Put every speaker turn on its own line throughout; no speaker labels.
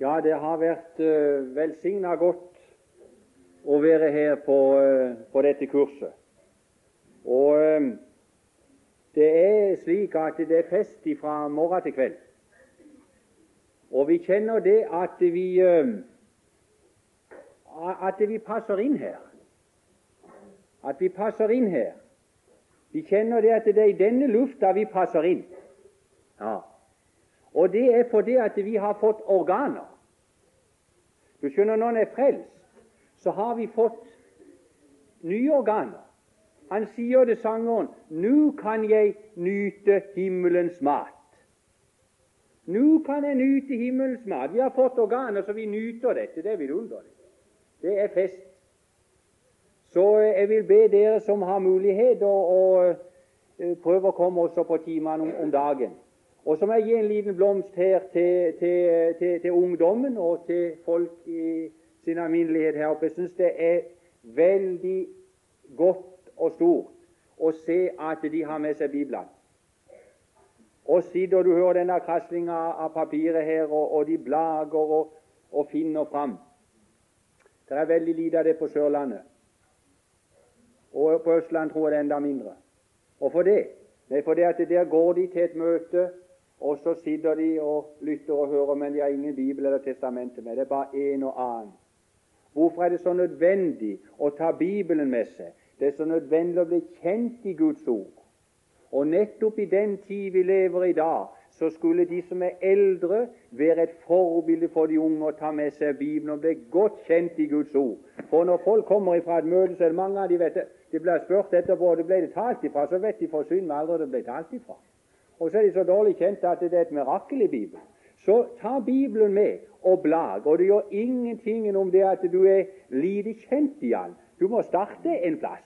Ja, det har vært uh, velsigna godt å være her på, uh, på dette kurset. Og um, det er slik at det er fest fra morgen til kveld. Og vi kjenner det at vi uh, at vi passer inn her. At vi passer inn her. Vi kjenner det at det er i denne lufta vi passer inn. Ja. Og det er fordi at vi har fått organer. Du skjønner, når en er frelst, så har vi fått nye organer. Han sier det sangeren 'Nå kan jeg nyte himmelens mat'. Nå kan jeg nyte himmelens mat. Vi har fått organer, så vi nyter dette. Det er vidunderlig. Det er fest. Så jeg vil be dere som har mulighet, å eh, prøve å komme også på timene om dagen. Og så må jeg gi en liten blomst her til, til, til, til ungdommen og til folk i sin alminnelighet her oppe. Jeg syns det er veldig godt og stort å se at de har med seg Bibelen. Og sitter du hører denne kraslinga av papiret her, og, og de blager og, og finner fram. Det er veldig lite av det på Sørlandet. Og på Østlandet tror jeg det er enda mindre. Og for det? Nei, det at der går de til et møte og så sitter de og lytter og hører, men de har ingen bibel eller testamente med. Det er bare en og annen. Hvorfor er det så nødvendig å ta Bibelen med seg? Det er så nødvendig å bli kjent i Guds ord. Og nettopp i den tid vi lever i dag, så skulle de som er eldre, være et forbilde for de unge å ta med seg Bibelen og bli godt kjent i Guds ord. For når folk kommer fra et møte, så er det mange av de vet det, de blir spurt etterpå og det ble det talt ifra, så vet de for synd med aldri det ble talt ifra. Og så er de så dårlig kjent at det er et mirakel i Bibelen. Så ta Bibelen med og blag. Og det gjør ingenting om det at du er lite kjent i den. Du må starte en plass.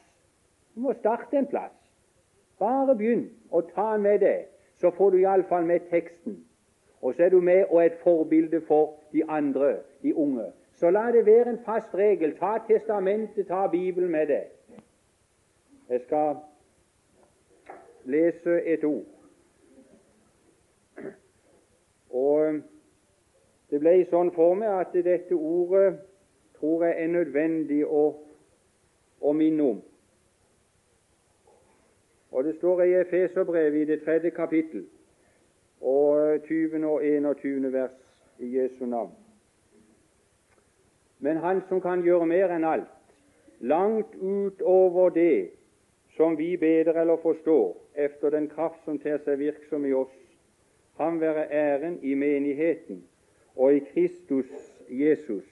Du må starte en plass. Bare begynn å ta med det, så får du iallfall med teksten. Og så er du med og et forbilde for de andre, de unge. Så la det være en fast regel. Ta testamentet, ta Bibelen med det. Jeg skal lese et ord. Og det ble i sånn for meg at dette ordet tror jeg er nødvendig å, å minne om. Og Det står i Efeserbrevet i det tredje kapittel og 20. og 21. vers i Jesu navn. Men Han som kan gjøre mer enn alt, langt utover det som vi bedre eller forstår, efter den kraft som ter seg virksom i oss, Ham være æren i menigheten og i Kristus Jesus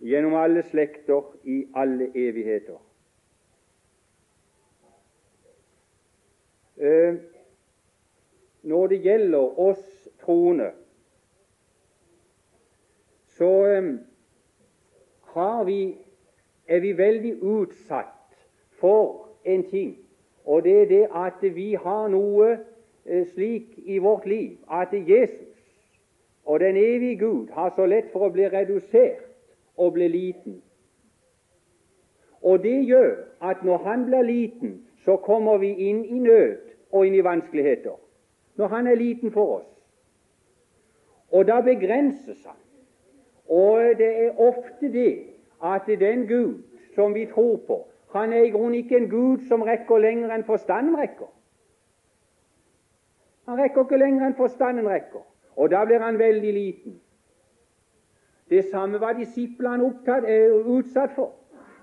gjennom alle slekter i alle evigheter. Eh, når det gjelder oss troende, så eh, vi, er vi veldig utsatt for en ting, og det er det at vi har noe slik i vårt liv at Jesus og den evige Gud har så lett for å bli redusert og bli liten. Og det gjør at når han blir liten, så kommer vi inn i nød og inn i vanskeligheter. Når han er liten for oss. Og da begrenses han. Og det er ofte det at den Gud som vi tror på, han er i grunnen ikke en Gud som rekker lenger enn forstanden rekker. Han rekker ikke lenger enn forstanden rekker, og da blir han veldig liten. Det samme var disiplene opptatt, eh, utsatt for.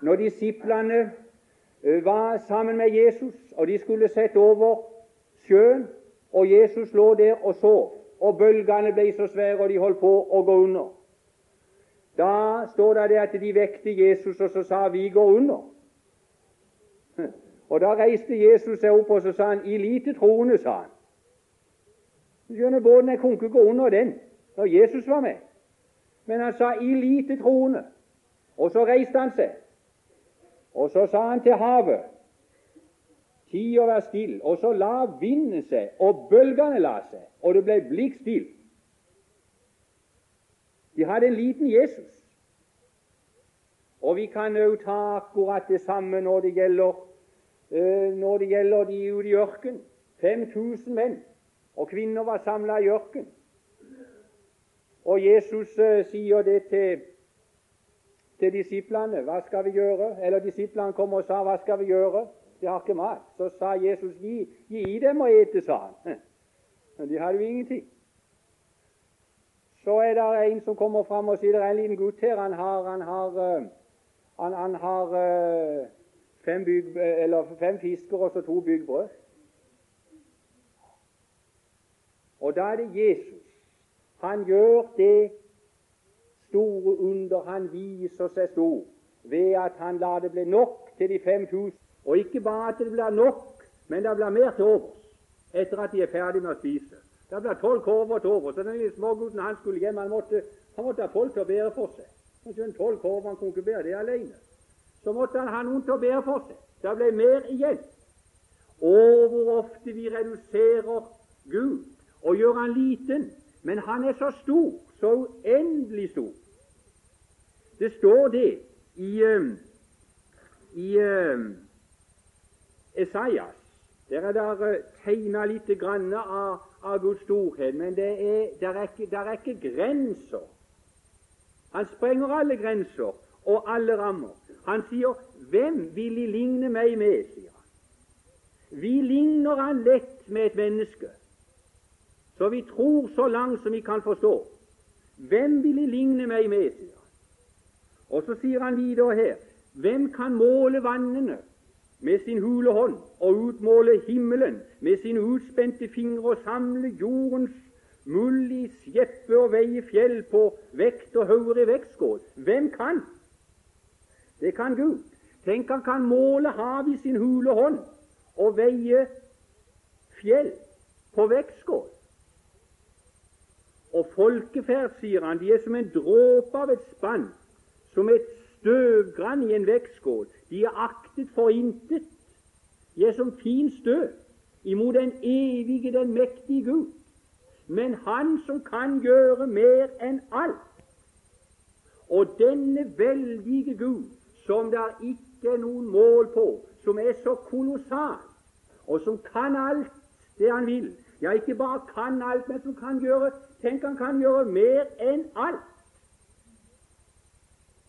Når disiplene eh, var sammen med Jesus, og de skulle sette over sjøen, og Jesus lå der og sov, og bølgene ble så svære, og de holdt på å gå under. Da står det at de vekte Jesus, og så sa 'vi går under'. Og Da reiste Jesus seg opp og så sa han, 'I lite troende', sa han. Du skjønner, Båten jeg kunne ikke gå under den når Jesus var med. Men han sa 'i lite troende'. Og så reiste han seg. Og så sa han til havet Tid å være stille. Og så la vinden seg, og bølgene la seg, og det ble blikk stille. De hadde en liten Jesus. Og vi kan òg ta akkurat det samme når det gjelder, uh, når det gjelder de ute i ørkenen. 5000 menn og kvinner var samla i ørken. og Jesus uh, sier det til, til disiplene. Hva skal vi gjøre? Eller disiplene kom og sa, hva skal vi gjøre? De har ikke mat. Så sa Jesus, gi, gi dem å ete, sa han. Men de hadde jo ingenting. Så er det en som kommer fram og sier det er en liten gutt her. Han har, han har, uh, han, han har uh, fem, bygg, fem, fisker og så to byggbrød. Og da er det Jesus. Han gjør det store under. Han viser seg stor ved at han lar det bli nok til de 5000. Og ikke bare at det blir nok, men det blir mer til overs etter at de er ferdig med å spise. Det blir tolv korver til overs. Den lille smågutten han skulle hjem, han måtte, han måtte ha folk til å bære for seg. Tolv korver han kunne ikke bære det alene. Så måtte han ha noen til å bære for seg. Det ble mer igjen. Og hvor ofte vi reduserer Gud og gjør han liten, men han er så stor, så uendelig stor. Det står det i, um, i um, Esaias. Der er det tegnet tegna litt grann av, av, Guds storhet, men det er, der er, ikke, der er ikke grenser. Han sprenger alle grenser og alle rammer. Han sier 'Hvem vil De ligne meg med?' sier han. Vi ligner han lett med et menneske. Så vi tror så langt som vi kan forstå. Hvem vil ville ligne meg med, sier han. Og så sier han videre her Hvem kan måle vannene med sin hule hånd og utmåle himmelen med sine utspente fingre og samle jordens mull i skjeppe og veie fjell på vekt og hauger i vektskål? Hvem kan? Det kan Gud. Tenk han kan måle havet i sin hule hånd og veie fjell på vektskål. Og folkeferd, sier han, de er som en dråpe av et spann, som et støvgrann i en vektskål. De er aktet for intet. De er som fin støv imot den evige, den mektige Gud. Men Han som kan gjøre mer enn alt. Og denne veldige Gud, som det ikke er noen mål på, som er så kolossal, og som kan alt det han vil, ja, ikke bare kan alt, men som kan gjøre Tenk, han kan gjøre mer enn alt.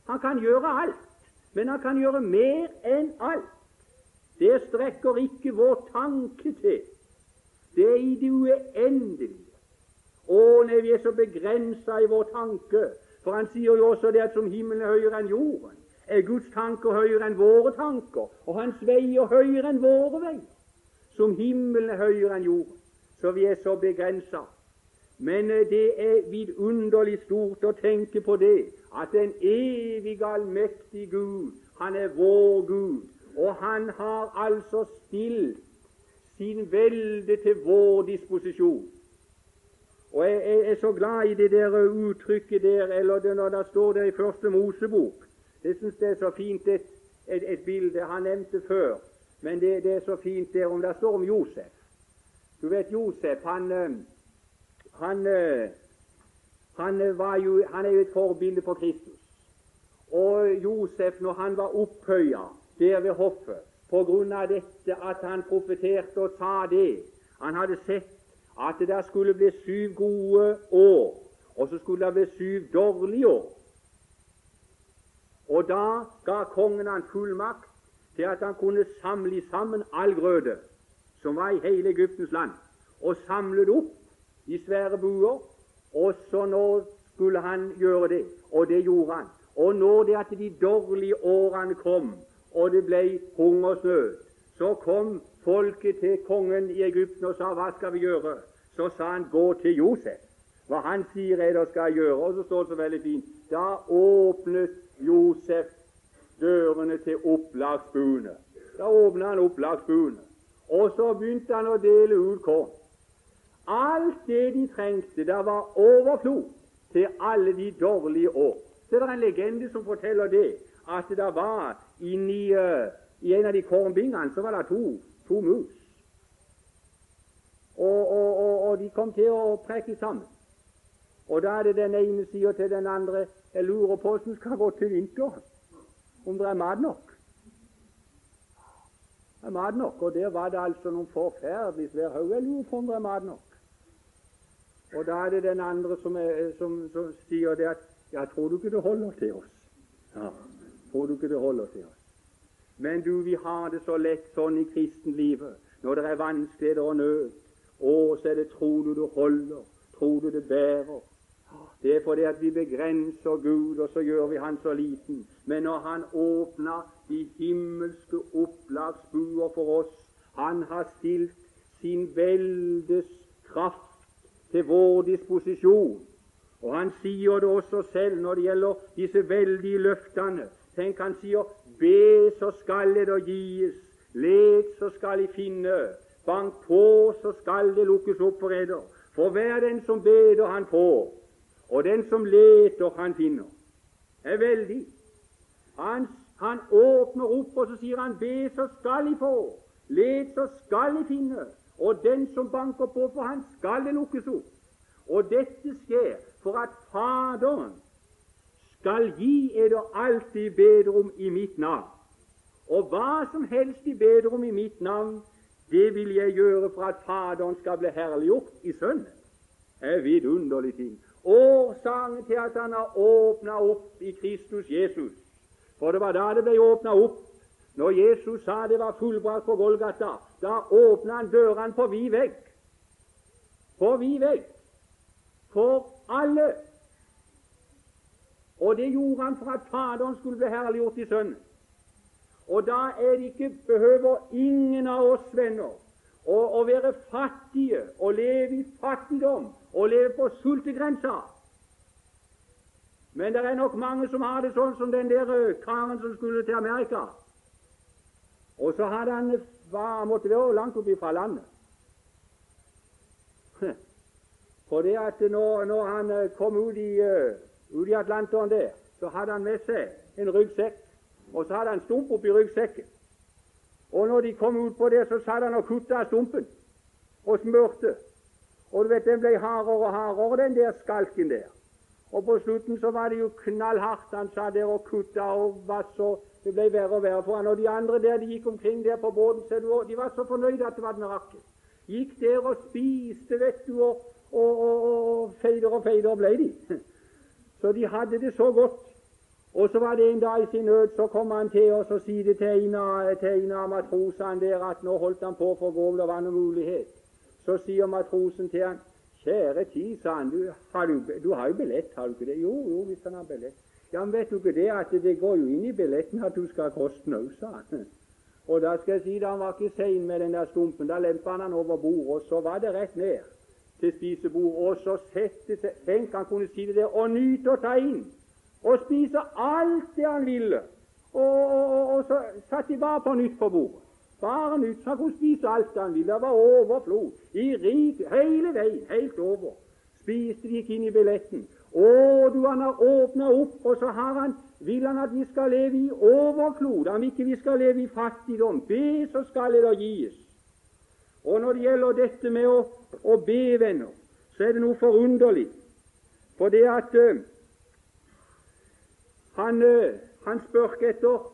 Han kan gjøre alt, men han kan gjøre mer enn alt. Det strekker ikke vår tanke til. Det er i det uendelige. Å, nei, vi er så begrensa i vår tanke. For han sier jo også det at som himmelen er høyere enn jorden, er Guds tanker høyere enn våre tanker, og hans veier høyere enn våre veier. Som himmelen er høyere enn jorden. Så vi er så begrensa. Men eh, det er vidunderlig stort å tenke på det, at den evige, allmektige Gud, han er vår Gud, og han har altså stilt sin velde til vår disposisjon. Og Jeg, jeg er så glad i det der uttrykket der, eller det når det står der i Første Mosebok. Det syns jeg er så fint, et, et, et bilde han nevnte før, men det, det, er så fint der om det står om Josef. Du vet Josef, han eh, han, eh, han, jo, han, er jo et forbilde på Kristus. Og Josef, når han var opphøya der ved hoffet på grunn av dette at han profeterte og sa det Han hadde sett at det der skulle bli syv gode år, og så skulle det bli syv dårlige år. Og da ga kongen han fullmakt til at han kunne samle sammen all grøde som var i hele Egyptens land, og samlet opp i svære buer. Og så nå skulle han gjøre det, og det gjorde han. Og når det at de dårlige årene kom, og det ble hungersnød, så kom folket til kongen i Egypten og sa hva skal vi gjøre? Så sa han gå til Josef. Hva han sier er det skal gjøre. Og så står det så veldig fint da åpnet Josef dørene til opplagsbuene. Da åpnet han opplagsbuene. Og så begynte han å dele ut korn. Alt det de trengte, det var overflod til alle de dårlige år. Så det er en legende som forteller det, at det var inni uh, i en av de kornbingene så var det to, to mus. Og, og, og, og, de kom til å prekke sammen. Og da er det den ene sier til den andre Jeg lurer på hvordan skal gå til vinteren, om det er mat nok. Mat nok, Og der var det altså noen forferdelig svær haug. Jeg lurer på om det er mat nok. Og da er det den andre som, er, som, som sier det at Ja, tror du ikke det holder til oss? Ja, tror du ikke det holder til oss? Men du, vi har det så lett sånn i kristenlivet når det er vanskeligheter og nød. Å, så er det tror du det holder? Tror du det bærer? Det er fordi at vi begrenser Gud, og så gjør vi Han så liten. Men når Han åpner de himmelske opplagsbuer for oss Han har stilt sin veldes kraft til vår disposisjon. Og Han sier det også selv når det gjelder disse veldige løftene. Tenk, Han sier 'Be, så skal det gis'. Let, så skal de finne. Bank på, så skal det lukkes opp for eder. For hver den som beder, han får og den som leter, han finner. Det er veldig. Han, han åpner opp, og så sier han, be, så skal de få. Let, så skal de finne. Og den som banker på for han skal det lukkes opp. Og dette skjer for at Faderen skal gi eder alltid bedrom i mitt navn. Og hva som helst i bedrom i mitt navn, det vil jeg gjøre for at Faderen skal bli herliggjort i Sønnen. Det er vidunderlig ting. Årsaken til at han har åpna opp i Kristus Jesus. For det var da det ble åpna opp. Når Jesus sa det var fullbrakt på Golgata, da åpna han dørene på vid vegg. På vid vegg. For alle. Og det gjorde han for at Faderen skulle bli herliggjort i Sønnen. Og da er det ikke, behøver ingen av oss venner å, å være fattige og leve i fattigdom og leve på sultegrensa. Men det er nok mange som har det sånn som den der eh, karen som skulle til Amerika. Og så hadde han var, måtte være langt oppe fra landet. For det at når, når han eh, kom ut i, uh, ut i Atlanteren der, så hadde han med seg en ryggsekk, og så hadde han stump oppi ryggsekken. Og når de kom ut på det, så satt han og kutta stumpen og smurte. Og du vet, Den ble hardere og hardere, den der skalken der. Og på slutten så var det jo knallhardt. Han satt der og kutta og var så Det ble verre og verre for han. Og de andre der de gikk omkring der på båten, så de var så fornøyde at det var et mirakel. Gikk der og spiste, vet du, og, og, og, og feider og feider ble de. Så de hadde det så godt. Og så var det en dag i sin nød, så kom han til oss og sier til en av matrosene der at nå holdt han på for å gå om det var noen mulighet. Så sier matrosen til han, 'Kjære tid', sa han, du har, du, du har jo billett, har du ikke det?' 'Jo, jo, hvis han har billett.' 'Ja, men vet du ikke det at det går jo inn i billetten at du skal koste òg, sa han. Og da skal jeg si det, han var ikke sein med den der stumpen. Da lempa han han over bordet, og så var det rett ned til spisebordet. Og så sette seg Tenk, han kunne si det der og nyte å ta inn. Og spise alt det han ville. Og, og, og, og så satt de bare på nytt på bordet. Så han kunne spise alt han ville. Det var overflod. I rik, hele veien, helt over. Spiste de ikke inn i billetten. Å, du, han har åpna opp, og så har han, vil han at vi skal leve i overflod. Han vil ikke vi skal leve i fattigdom. Be, så skal det da gis. Og når det gjelder dette med å, å be, venner, så er det noe forunderlig. For det at uh, han, uh, han spør etter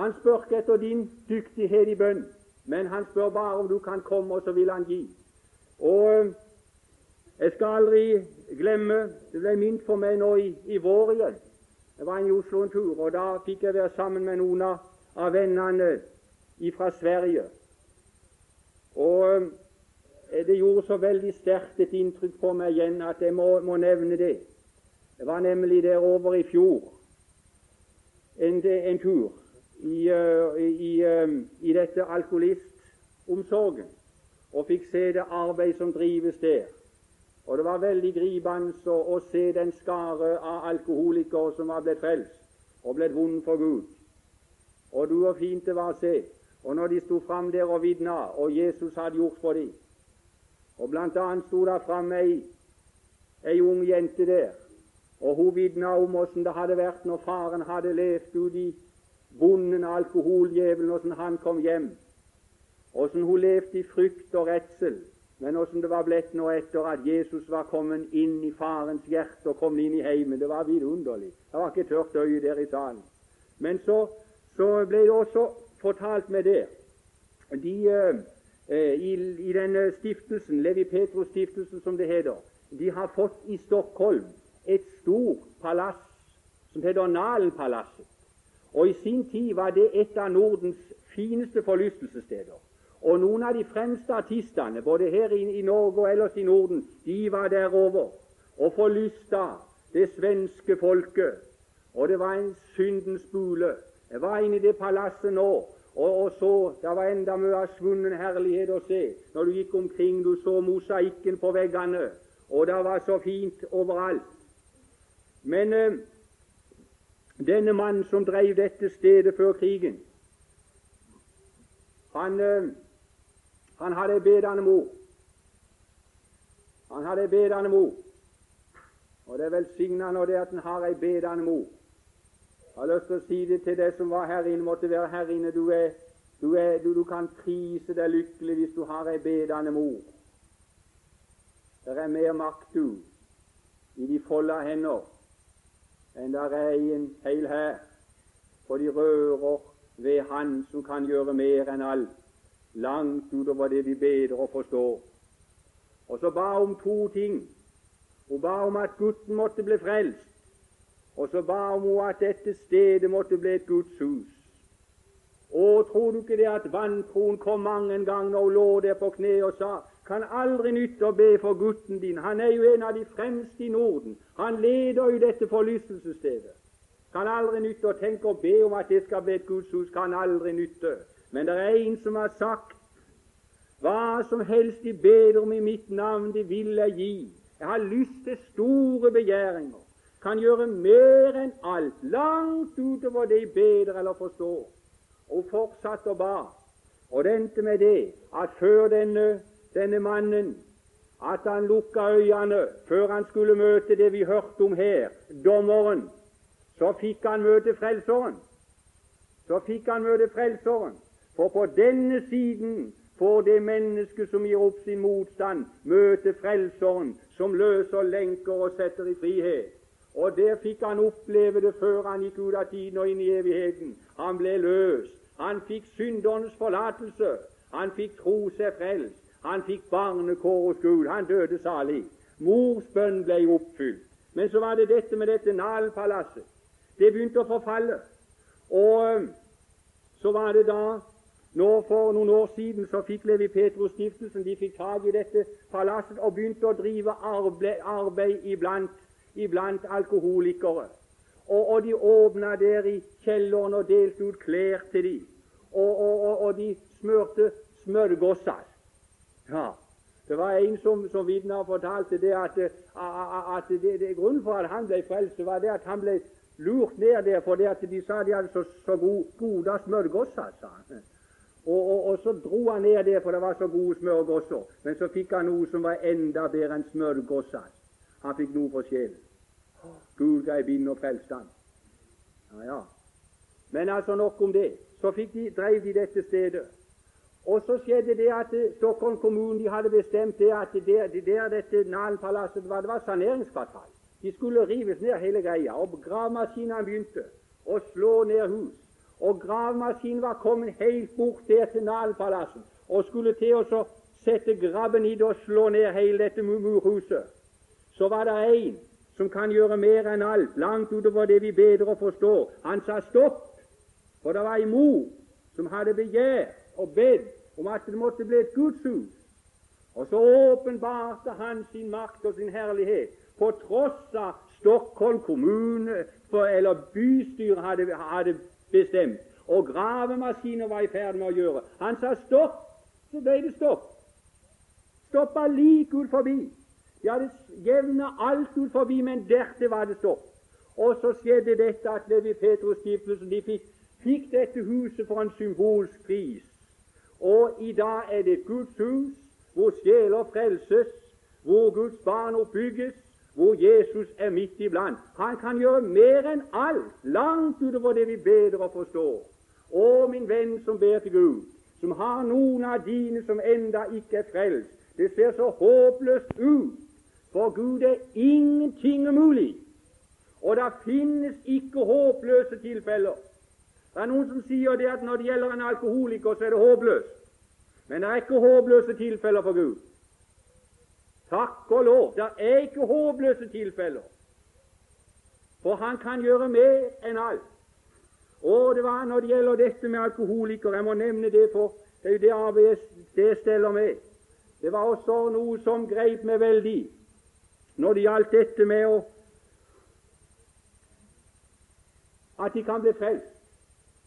han spør ikke etter din dyktighet i bønn, men han spør bare om du kan komme, og så vil han gi. Og eh, Jeg skal aldri glemme Det ble minnet for meg nå i, i vår igjen. Jeg var i Oslo en tur, og da fikk jeg være sammen med noen av vennene fra Sverige. Og eh, det gjorde så veldig sterkt et inntrykk på meg igjen at jeg må, må nevne det. Jeg var nemlig der over i fjor en, en tur i, eh, i, eh, i dette alkoholistomsorgen og fikk se det arbeid som drives der. Og Det var veldig gripende å, se den skare av alkoholikere som var blitt frelst og blitt vunnet for Gud. Og du og fint det var å se. Og når de sto fram der og vitna, og Jesus hadde gjort for dem Og Blant annet sto det fram ei, ei ung jente der, og hun vitna om åssen det hadde vært når faren hadde levd ute i bonden alkoholdjevelen, åssen han kom hjem, åssen hun levde i frykt og redsel, men åssen det var blitt nå etter at Jesus var kommet inn i farens hjerte og kommet inn i heimen. Det var vidunderlig. Det var ikke tørt øye der i salen. Men så, så ble det også fortalt med det de, eh, i, i denne stiftelsen, Levi Petrus-stiftelsen som det heter, de har fått i Stockholm et stort palass som heter Nalenpalasset. Og I sin tid var det et av Nordens fineste forlystelsessteder. Og noen av de fremste artistene, både her i, Norge og ellers i Norden, de var der over og forlysta det svenske folket. Og det var en syndens bule. Jeg var inne i det palasset nå og, og så Det var enda mye av svunnen herlighet å se når du gikk omkring. Du så mosaikken på veggene, og det var så fint overalt. Men eh, denne mannen som drev dette stedet før krigen, han, eh, han hadde ei bedende mor. Han hadde ei bedende mor. Og det er velsigna når det at en har ei bedende mor. Jeg har lyst til å si det til deg som var her inne, måtte være her inne. Du, er, du, er, du, du kan prise deg lykkelig hvis du har ei bedende mor. Det er mer makt, du, i de folda hender enn der er en feil her, For de rører ved Han som kan gjøre mer enn alt, langt utover det vi bedre forstår. Og så ba om to ting. Hun ba om at gutten måtte bli frelst, og så ba hun at dette stedet måtte bli et Guds hus. Å, tror du ikke det at vantroen kom mange en gang når hun lå der på kne og sa kan aldri nytte å be for gutten din. Han er jo en av de fremste i Norden. Han leder jo dette forlystelsesstedet. Kan aldri nytte å tenke å be om at det skal bli et Guds hus. Kan aldri nytte. Men det er en som har sagt hva som helst de ber om i mitt navn, de vil jeg gi. Jeg har lyst til store begjæringer. Kan gjøre mer enn alt, langt utover det jeg beder eller forstår. Og fortsatte å ba. Og det endte med det at før denne denne mannen at han lukka øynene før han skulle møte det vi hørte om her, dommeren. Så fikk han møte Frelseren. Så fikk han møte Frelseren. For på denne siden får det mennesket som gir opp sin motstand, møte Frelseren, som løser lenker og setter i frihet. Og der fikk han oppleve det før han gikk ut av tiden og inn i evigheten. Han ble løst. Han fikk syndernes forlatelse. Han fikk tro seg frelst. Han fikk barnekår hos Gud. Han døde salig. Mors bønn ble oppfylt. Men så var det dette med dette Nalpalasset. Det begynte å forfalle. Og så var det da nå For noen år siden så fikk Levi Petrus-stiftelsen de fikk tak i dette palasset og begynte å drive arbeid, arbeid iblant, iblant alkoholikere. Og, og, de åpna der i kjelleren og delte ut klær til dem. Og, og, og de smørte smørgåsser. Ja, Det var en som, som vitna og fortalte det at, at det, det, grunnen for at han ble frelst, var det at han ble lurt ned der fordi at de sa de hadde så, så gode, gode smørgåser. sa han. Og, og, og, så dro han ned der, for det var så gode smørgåser. Men så fikk han noe som var enda bedre enn smørgåser. Han fikk noe for sjelen. Gud grep inn og frelste han. Ja, ja. Men altså nok om det. Så de, drev de dette stedet. Og så skjedde det at eh, Stockholm kommune de hadde bestemt det at det der, det der dette Nalenpalasset var, det var saneringskvartal. De skulle rives ned hele greia. Og gravemaskinene begynte å slå ned hus. Og gravemaskinen var kommet helt bort der til Nalenpalasset og skulle til å sette grabben i det og slå ned hele dette murhuset. Så var det en som kan gjøre mer enn alt, langt utover det vi bedre å forstå. Han sa stopp, for det var en mor som hadde begjær og bedt om at det måtte bli et gudshus. Og så åpenbarte han sin makt og sin herlighet på tross av Stockholm kommune eller bystyret hadde, hadde bestemt, og gravemaskiner var i ferd med å gjøre. Han sa stopp, så ble det stopp. Stoppa lik ut forbi. De hadde jevna alt ut forbi, men dertil var det stopp. Og så skjedde dette at Levi Petrus-stiftelsen de fikk, fikk dette huset for en symbolsk pris. Og i dag er det Guds hus, hvor sjeler frelses, hvor Guds barn oppbygges, hvor Jesus er midt iblant. Han kan gjøre mer enn alt, langt utover det vi bedre forstår. Å, min venn som ber til Gud, som har noen av dine som enda ikke er frelst. Det ser så håpløst ut. For Gud er ingenting umulig. Og det finnes ikke håpløse tilfeller. Det er noen som sier det at når det gjelder en alkoholiker, så er det håpløst. Men det er ikke håpløse tilfeller for Gud. Takk og lov. Det er ikke håpløse tilfeller. For han kan gjøre mer enn alt. Og det var når det gjelder dette med alkoholikere Jeg må nevne det, for det er jo det arbeidet det steller med. Det var også noe som grep meg veldig når det gjaldt dette med å at de kan bli frelst.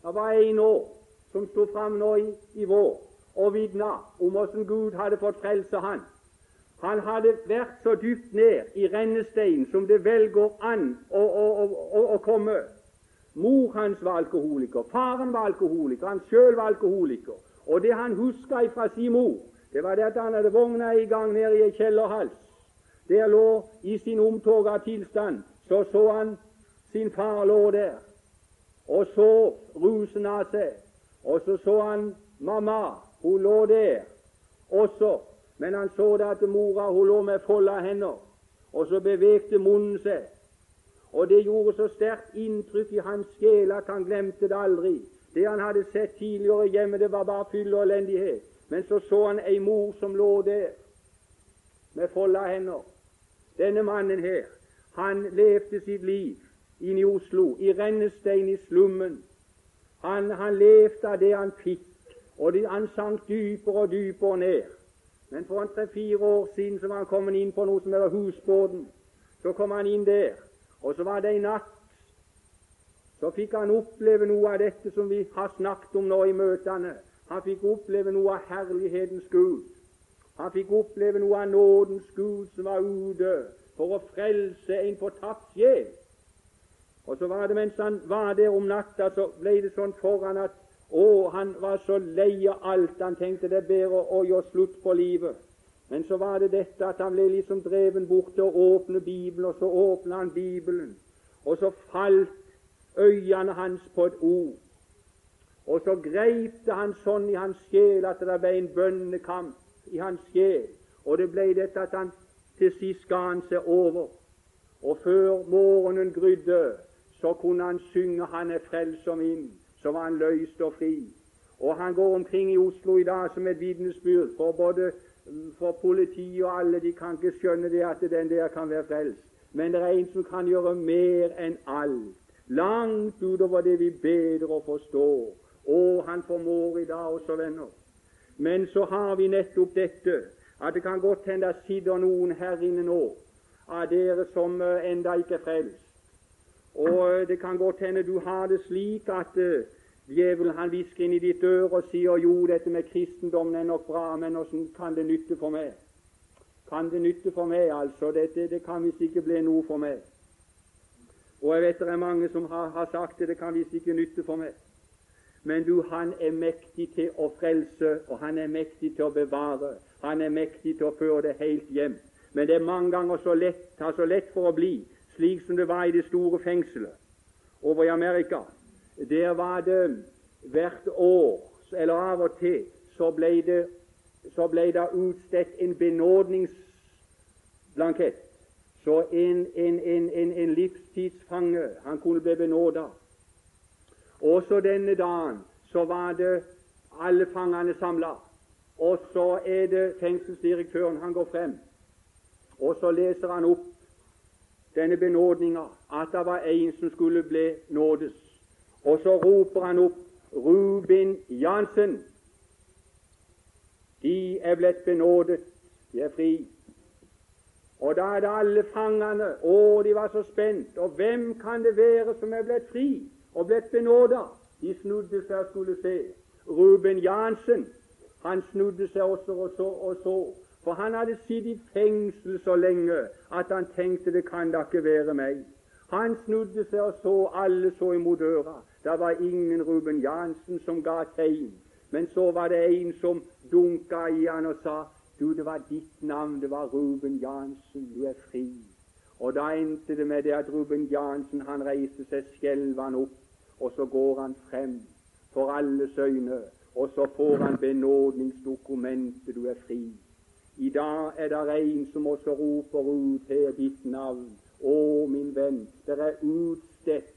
Det var en år som sto fram nå i, i vår og vitna om hvordan Gud hadde fått frelse han. Han hadde vært så dypt ned i rennesteinen som det vel går an å, å, å, å komme. Mor hans var alkoholiker, faren var alkoholiker, han sjøl var alkoholiker. Og det han huska fra sin mor, det var det at han hadde vogna i gang nede i ei kjellerhals. Der lå i sin omtoga tilstand, så så han sin far lå der og så rusen av seg. Og så så han mamma, hun lå der også, men han så det at mora hun lå med folda hender, og så bevegde munnen seg. Og det gjorde så sterkt inntrykk i hans sjel at han glemte det aldri. Det han hadde sett tidligere hjemme, det var bare fyll og elendighet. Men så så han ei mor som lå der med folda hender. Denne mannen her, han levde sitt liv inne i Oslo, i rennestein i slummen. Han, han levde av det han fikk, og det, han sank dypere og dypere ned. Men for en tre-fire år siden så var han kommet inn på noe som heter Husbåten. Så kom han inn der, og så var det en natt. Så fikk han oppleve noe av dette som vi har snakket om nå i møtene. Han fikk oppleve noe av herlighetens Gud. Han fikk oppleve noe av nådens Gud som var ute for å frelse en fortapt sjel. Og så var det mens han var der om natta, så ble det sånn foran at å, han var så lei av alt. Han tenkte det er bedre å gjøre slutt på livet. Men så var det dette at han ble liksom dreven bort til å åpne Bibelen, og så åpna han Bibelen. Og så falt øynene hans på et ord. Og så greip det han sånn i hans sjel at det ble en bønnekamp i hans sjel. Og det ble dette at han til sist ga han seg over. Og før morgenen grydde, så kunne han synge 'Han er frelser min', så var han løst og fri. Og han går omkring i Oslo i dag som et vitnesbyrd for både for politiet og alle. De kan ikke skjønne det at den der kan være frelst. Men det er en som kan gjøre mer enn alt. Langt utover det vi bedre å forstår. Og han formår i dag også, venner. Men så har vi nettopp dette at det kan godt hende det sitter noen her inne nå av dere som eh, enda ikke er frelst. Og det kan godt hende du har det slik at uh, djevelen han hvisker inn i ditt øre og sier jo, dette med kristendommen er nok bra, men åssen kan det nytte for meg? Kan det nytte for meg, altså? Dette det kan visst ikke bli noe for meg. Og jeg vet det er mange som har, har sagt det, det kan visst ikke nytte for meg. Men du, han er mektig til å frelse, og han er mektig til å bevare. Han er mektig til å føre det helt hjem. Men det er mange ganger så lett, så lett for å bli slik som det var i det store fengselet over i Amerika. Der var det hvert år, eller av og til, så ble det, så ble det utstedt en benådningsblankett. Så en, en, en, en, livstidsfange han kunne bli benåda. Også denne dagen så var det alle fangene samla. Og så er det fengselsdirektøren han går frem, og så leser han opp denne benådninga at det var en som skulle bli nådes. Og så roper han opp Rubin Jansen. De er blitt benådet, de er fri. Og da er det alle fangene. Å, de var så spent. Og hvem kan det være som er blitt fri og blitt benåda? De snudde seg og skulle se. Ruben Jansen, han snudde seg også og så og så. For han hadde sittet i fengsel så lenge at han tenkte det kan da ikke være meg. Han snudde seg og så, alle så imot døra. Det var ingen Ruben Jansen som ga tegn. Men så var det en som dunka i han og sa du, det var ditt navn, det var Ruben Jansen, du er fri. Og da endte det med det at Ruben Jansen han reiste seg skjelvende opp, og så går han frem for alles øyne, og så får han benådningsdokumentet, du er fri. I dag er det en som også roper ut her ditt navn. Å, min venn, det er utstedt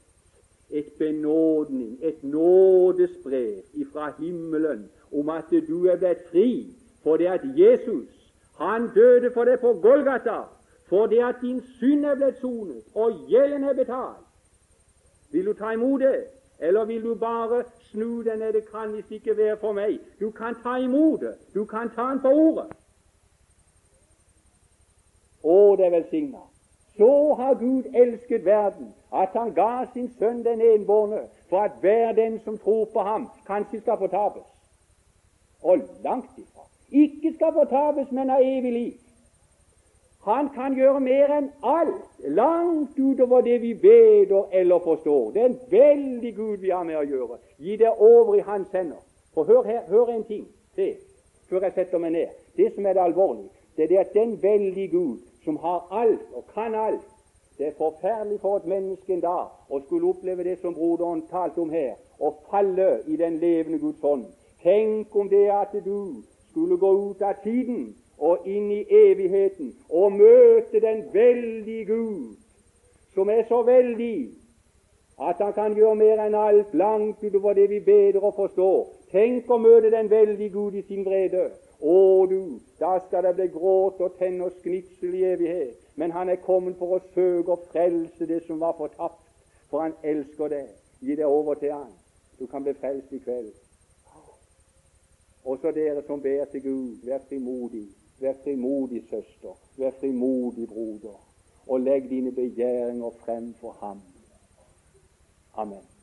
et benådning, et nådesbrev ifra himmelen om at du er blitt fri fordi at Jesus Han døde for deg på Golgata, for det at din synd er blitt sonet, og gjelden er betalt. Vil du ta imot det, eller vil du bare snu deg ned? Det kan visst ikke være for meg. Du kan ta imot det. Du kan ta den på ordet. Å, det er velsigna. Så har Gud elsket verden, at han ga sin sønn den enbårne, for at hver den som tror på ham, kanskje skal fortapes. Og langt ifra. Ikke skal fortapes, men av evig liv. Han kan gjøre mer enn alt, langt utover det vi vet eller forstår. Det er en veldig Gud vi har med å gjøre. Gi det over i hans hender. For hør, her, hør en ting til før jeg setter meg ned. Det som er det alvorlige, det er at den veldige Gud som har alt og kan alt Det er forferdelig for et menneske en dag å skulle oppleve det som broderen talte om her, å falle i den levende Guds hånd. Tenk om det at du skulle gå ut av tiden og inn i evigheten og møte den veldige Gud, som er så veldig at han kan gjøre mer enn alt, langt utover det vi bedre forstår. Tenk å møte den veldige Gud i sin vrede. Å du, da skal det bli gråt og tenn og snitsel i evighet. Men han er kommet for å søke å frelse det som var fortapt, for han elsker deg. Gi det over til han. Du kan bli frelst i kveld. Også dere som ber til Gud, vær frimodig. Vær frimodig, søster. Vær frimodig, broder. Og legg dine begjæringer frem for ham. Amen.